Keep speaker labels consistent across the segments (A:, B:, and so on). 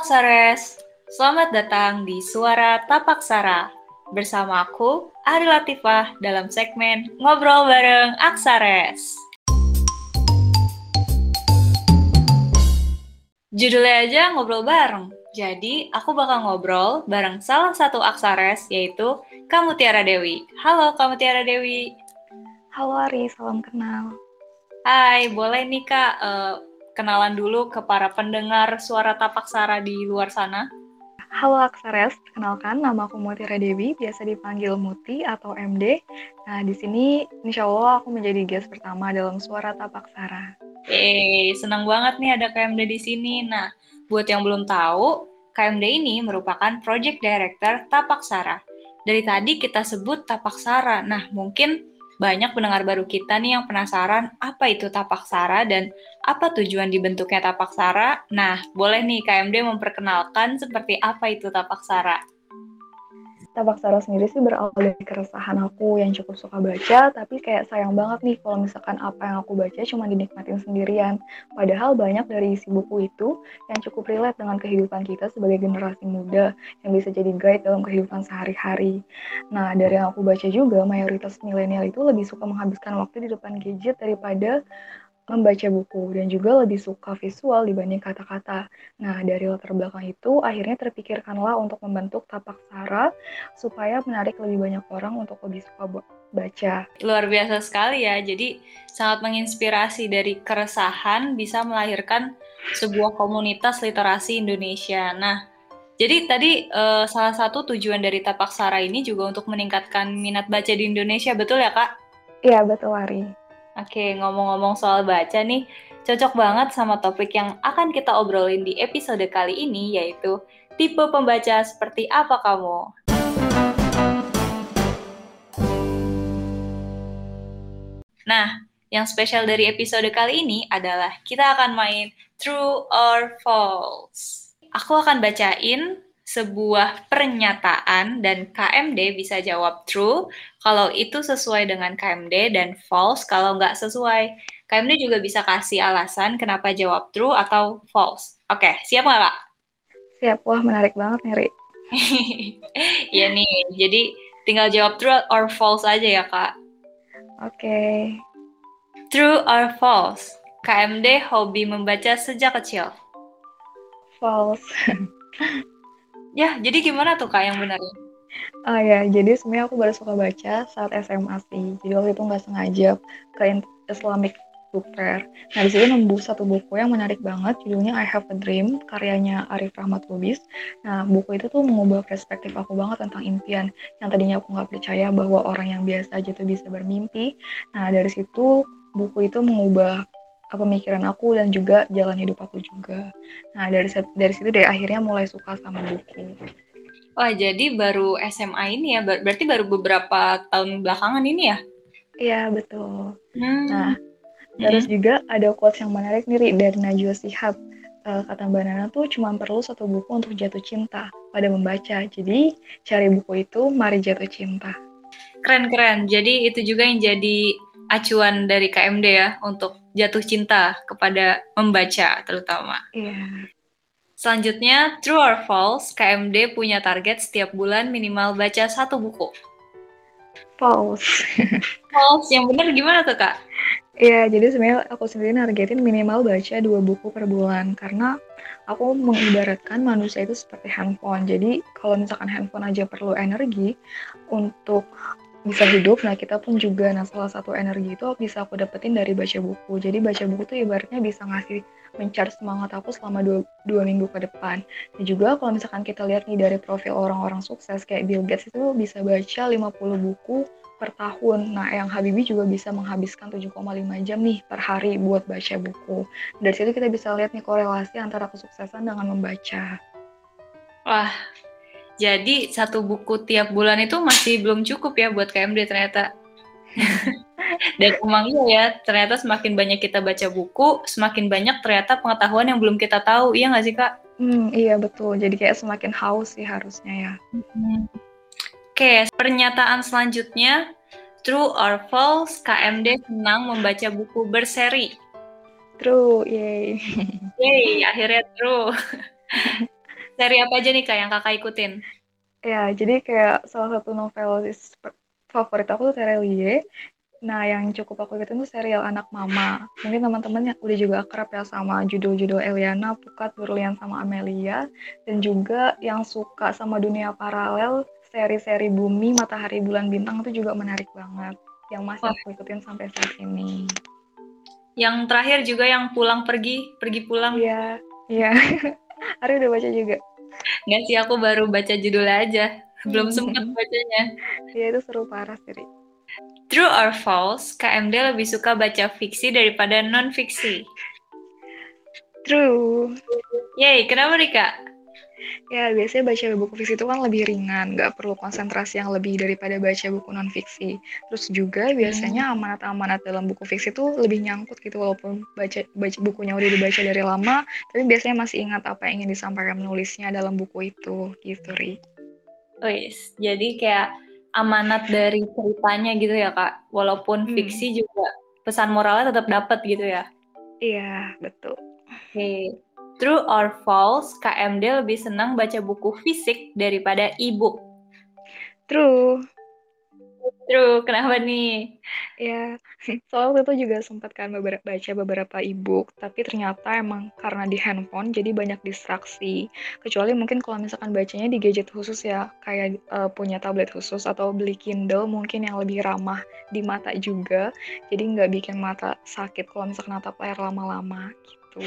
A: Halo Aksares, selamat datang di Suara Tapak Sara. Bersama aku, Ari Latifah, dalam segmen Ngobrol Bareng Aksares. Judulnya aja ngobrol bareng, jadi aku bakal ngobrol bareng salah satu Aksares, yaitu Kamu Tiara Dewi. Halo Kamu Tiara Dewi.
B: Halo Ari, salam kenal.
A: Hai, boleh nih Kak, uh, kenalan dulu ke para pendengar suara tapak sara di luar sana?
B: Halo Aksares, kenalkan nama aku Mutira Dewi, biasa dipanggil Muti atau MD. Nah, di sini insya Allah aku menjadi guest pertama dalam suara tapak sara.
A: Eh, senang banget nih ada KMD di sini. Nah, buat yang belum tahu, KMD ini merupakan Project Director Tapak Sara. Dari tadi kita sebut Tapak Sara. Nah, mungkin banyak pendengar baru kita nih yang penasaran apa itu tapak sara dan apa tujuan dibentuknya tapak sara. Nah, boleh nih KMD memperkenalkan seperti apa itu tapak sara.
B: Tapak Sara sendiri sih berawal dari keresahan aku yang cukup suka baca, tapi kayak sayang banget nih kalau misalkan apa yang aku baca cuma dinikmatin sendirian. Padahal banyak dari isi buku itu yang cukup relate dengan kehidupan kita sebagai generasi muda, yang bisa jadi guide dalam kehidupan sehari-hari. Nah, dari yang aku baca juga, mayoritas milenial itu lebih suka menghabiskan waktu di depan gadget daripada membaca buku dan juga lebih suka visual dibanding kata-kata. Nah, dari latar belakang itu akhirnya terpikirkanlah untuk membentuk tapak sara supaya menarik lebih banyak orang untuk lebih suka baca.
A: Luar biasa sekali ya. Jadi sangat menginspirasi dari keresahan bisa melahirkan sebuah komunitas literasi Indonesia. Nah, jadi tadi uh, salah satu tujuan dari tapak sara ini juga untuk meningkatkan minat baca di Indonesia, betul ya kak?
B: Iya betul Ari.
A: Oke, ngomong-ngomong soal baca nih, cocok banget sama topik yang akan kita obrolin di episode kali ini, yaitu tipe pembaca seperti apa kamu? Nah, yang spesial dari episode kali ini adalah kita akan main True or False. Aku akan bacain sebuah pernyataan dan KMD bisa jawab true kalau itu sesuai dengan KMD dan false kalau nggak sesuai. KMD juga bisa kasih alasan kenapa jawab true atau false. Oke, siap nggak Kak?
B: Siap, wah menarik banget Ri.
A: Iya nih, jadi tinggal jawab true or false aja ya Kak.
B: Oke. Okay.
A: True or false? KMD hobi membaca sejak kecil.
B: False.
A: Ya, jadi gimana tuh Kak yang benar?
B: Ah ya, jadi sebenarnya aku baru suka baca saat SMA sih. Jadi waktu itu nggak sengaja ke Islamic Book Fair. Nah, di situ nemu satu buku yang menarik banget, judulnya I Have a Dream, karyanya Arif Rahmat Lubis. Nah, buku itu tuh mengubah perspektif aku banget tentang impian, yang tadinya aku nggak percaya bahwa orang yang biasa aja tuh bisa bermimpi. Nah, dari situ buku itu mengubah pemikiran aku dan juga jalan hidup aku juga. Nah dari dari situ deh akhirnya mulai suka sama buku.
A: Wah jadi baru SMA ini ya, ber berarti baru beberapa tahun belakangan ini ya?
B: Iya betul. Hmm. Nah terus hmm. juga ada quotes yang menarik nih dari Najwa Sihab. Uh, kata Mbak Nana tuh cuma perlu satu buku untuk jatuh cinta pada membaca. Jadi cari buku itu mari jatuh cinta.
A: Keren-keren. Jadi itu juga yang jadi acuan dari KMD ya untuk jatuh cinta kepada membaca terutama.
B: Iya. Yeah.
A: Selanjutnya, true or false, KMD punya target setiap bulan minimal baca satu buku.
B: False.
A: false, yang benar gimana tuh kak?
B: Iya, jadi sebenarnya aku sendiri nargetin minimal baca dua buku per bulan karena aku mengibaratkan manusia itu seperti handphone. Jadi kalau misalkan handphone aja perlu energi untuk bisa hidup nah kita pun juga nah salah satu energi itu bisa aku dapetin dari baca buku jadi baca buku tuh ibaratnya bisa ngasih mencari semangat aku selama dua, dua minggu ke depan dan juga kalau misalkan kita lihat nih dari profil orang-orang sukses kayak Bill Gates itu bisa baca 50 buku per tahun. Nah, yang Habibie juga bisa menghabiskan 7,5 jam nih per hari buat baca buku. Dari situ kita bisa lihat nih korelasi antara kesuksesan dengan membaca.
A: Wah, jadi satu buku tiap bulan itu masih belum cukup ya buat KMD ternyata. Dan emang iya ya, ternyata semakin banyak kita baca buku, semakin banyak ternyata pengetahuan yang belum kita tahu. Iya nggak sih Kak?
B: Hmm, iya betul. Jadi kayak semakin haus sih harusnya ya.
A: Hmm. Oke, pernyataan selanjutnya. True or false, KMD senang membaca buku berseri.
B: True, yay.
A: Yay, akhirnya true. Seri apa aja nih kak yang kakak ikutin?
B: Ya, jadi kayak salah satu novelis favorit aku tuh Terelie. Nah, yang cukup aku ikutin tuh serial Anak Mama. Mungkin teman-teman yang udah juga akrab ya sama judul-judul Eliana, Pukat, Berlian, sama Amelia. Dan juga yang suka sama dunia paralel, seri-seri Bumi, Matahari, Bulan, Bintang itu juga menarik banget. Yang masih aku ikutin sampai saat ini.
A: Yang terakhir juga yang pulang pergi, pergi pulang.
B: Iya, iya. Ari udah baca juga.
A: Nggak sih, aku baru baca judulnya aja. Belum sempat bacanya.
B: Iya, itu seru parah sih.
A: True or false, KMD lebih suka baca fiksi daripada non-fiksi?
B: True.
A: Yay, kenapa nih Kak?
B: Ya, biasanya baca buku fiksi itu kan lebih ringan, nggak perlu konsentrasi yang lebih daripada baca buku non-fiksi. Terus juga biasanya amanat-amanat dalam buku fiksi itu lebih nyangkut gitu, walaupun baca, baca bukunya udah dibaca dari lama, tapi biasanya masih ingat apa yang ingin disampaikan menulisnya dalam buku itu, gitu, Ri.
A: Wis, jadi kayak amanat dari ceritanya gitu ya kak walaupun hmm. fiksi juga pesan moralnya tetap dapat gitu ya
B: iya betul
A: oke okay. True or false KMD lebih senang baca buku fisik daripada e-book
B: true
A: True, kenapa nih?
B: Ya, soal itu juga sempat kan beberapa, baca beberapa e-book, tapi ternyata emang karena di handphone jadi banyak distraksi. Kecuali mungkin kalau misalkan bacanya di gadget khusus ya, kayak uh, punya tablet khusus atau beli Kindle mungkin yang lebih ramah di mata juga, jadi nggak bikin mata sakit kalau misalkan natap layar lama-lama gitu.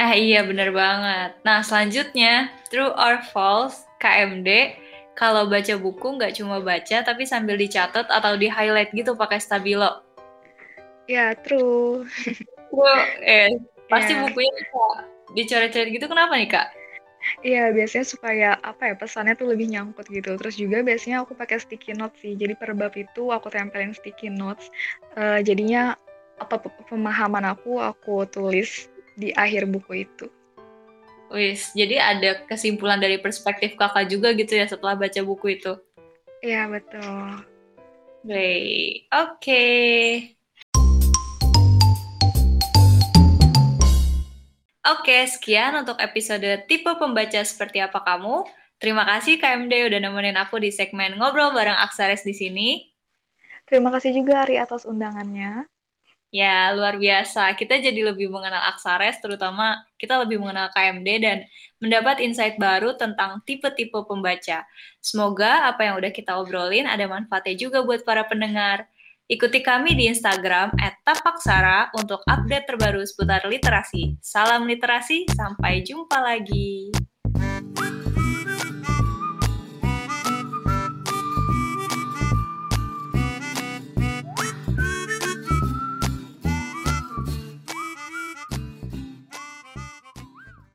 A: Nah iya bener banget. Nah selanjutnya, true or false, KMD kalau baca buku nggak cuma baca tapi sambil dicatat atau di highlight gitu pakai stabilo.
B: Ya, true.
A: true. Eh, pasti yeah. bukunya dicoret-coret gitu kenapa nih, Kak?
B: Iya, biasanya supaya apa ya pesannya tuh lebih nyangkut gitu. Terus juga biasanya aku pakai sticky notes sih. Jadi per bab itu aku tempelin sticky notes. Uh, jadinya apa pemahaman aku aku tulis di akhir buku itu.
A: Wis, jadi ada kesimpulan dari perspektif kakak juga gitu ya setelah baca buku itu?
B: Iya, betul.
A: Baik, oke. Okay. Oke, sekian untuk episode tipe pembaca seperti apa kamu. Terima kasih KMD udah nemenin aku di segmen Ngobrol bareng Aksares di sini.
B: Terima kasih juga Ari atas undangannya.
A: Ya, luar biasa. Kita jadi lebih mengenal Aksares, terutama kita lebih mengenal KMD dan mendapat insight baru tentang tipe-tipe pembaca. Semoga apa yang udah kita obrolin ada manfaatnya juga buat para pendengar. Ikuti kami di Instagram @tapaksara untuk update terbaru seputar literasi. Salam literasi, sampai jumpa lagi.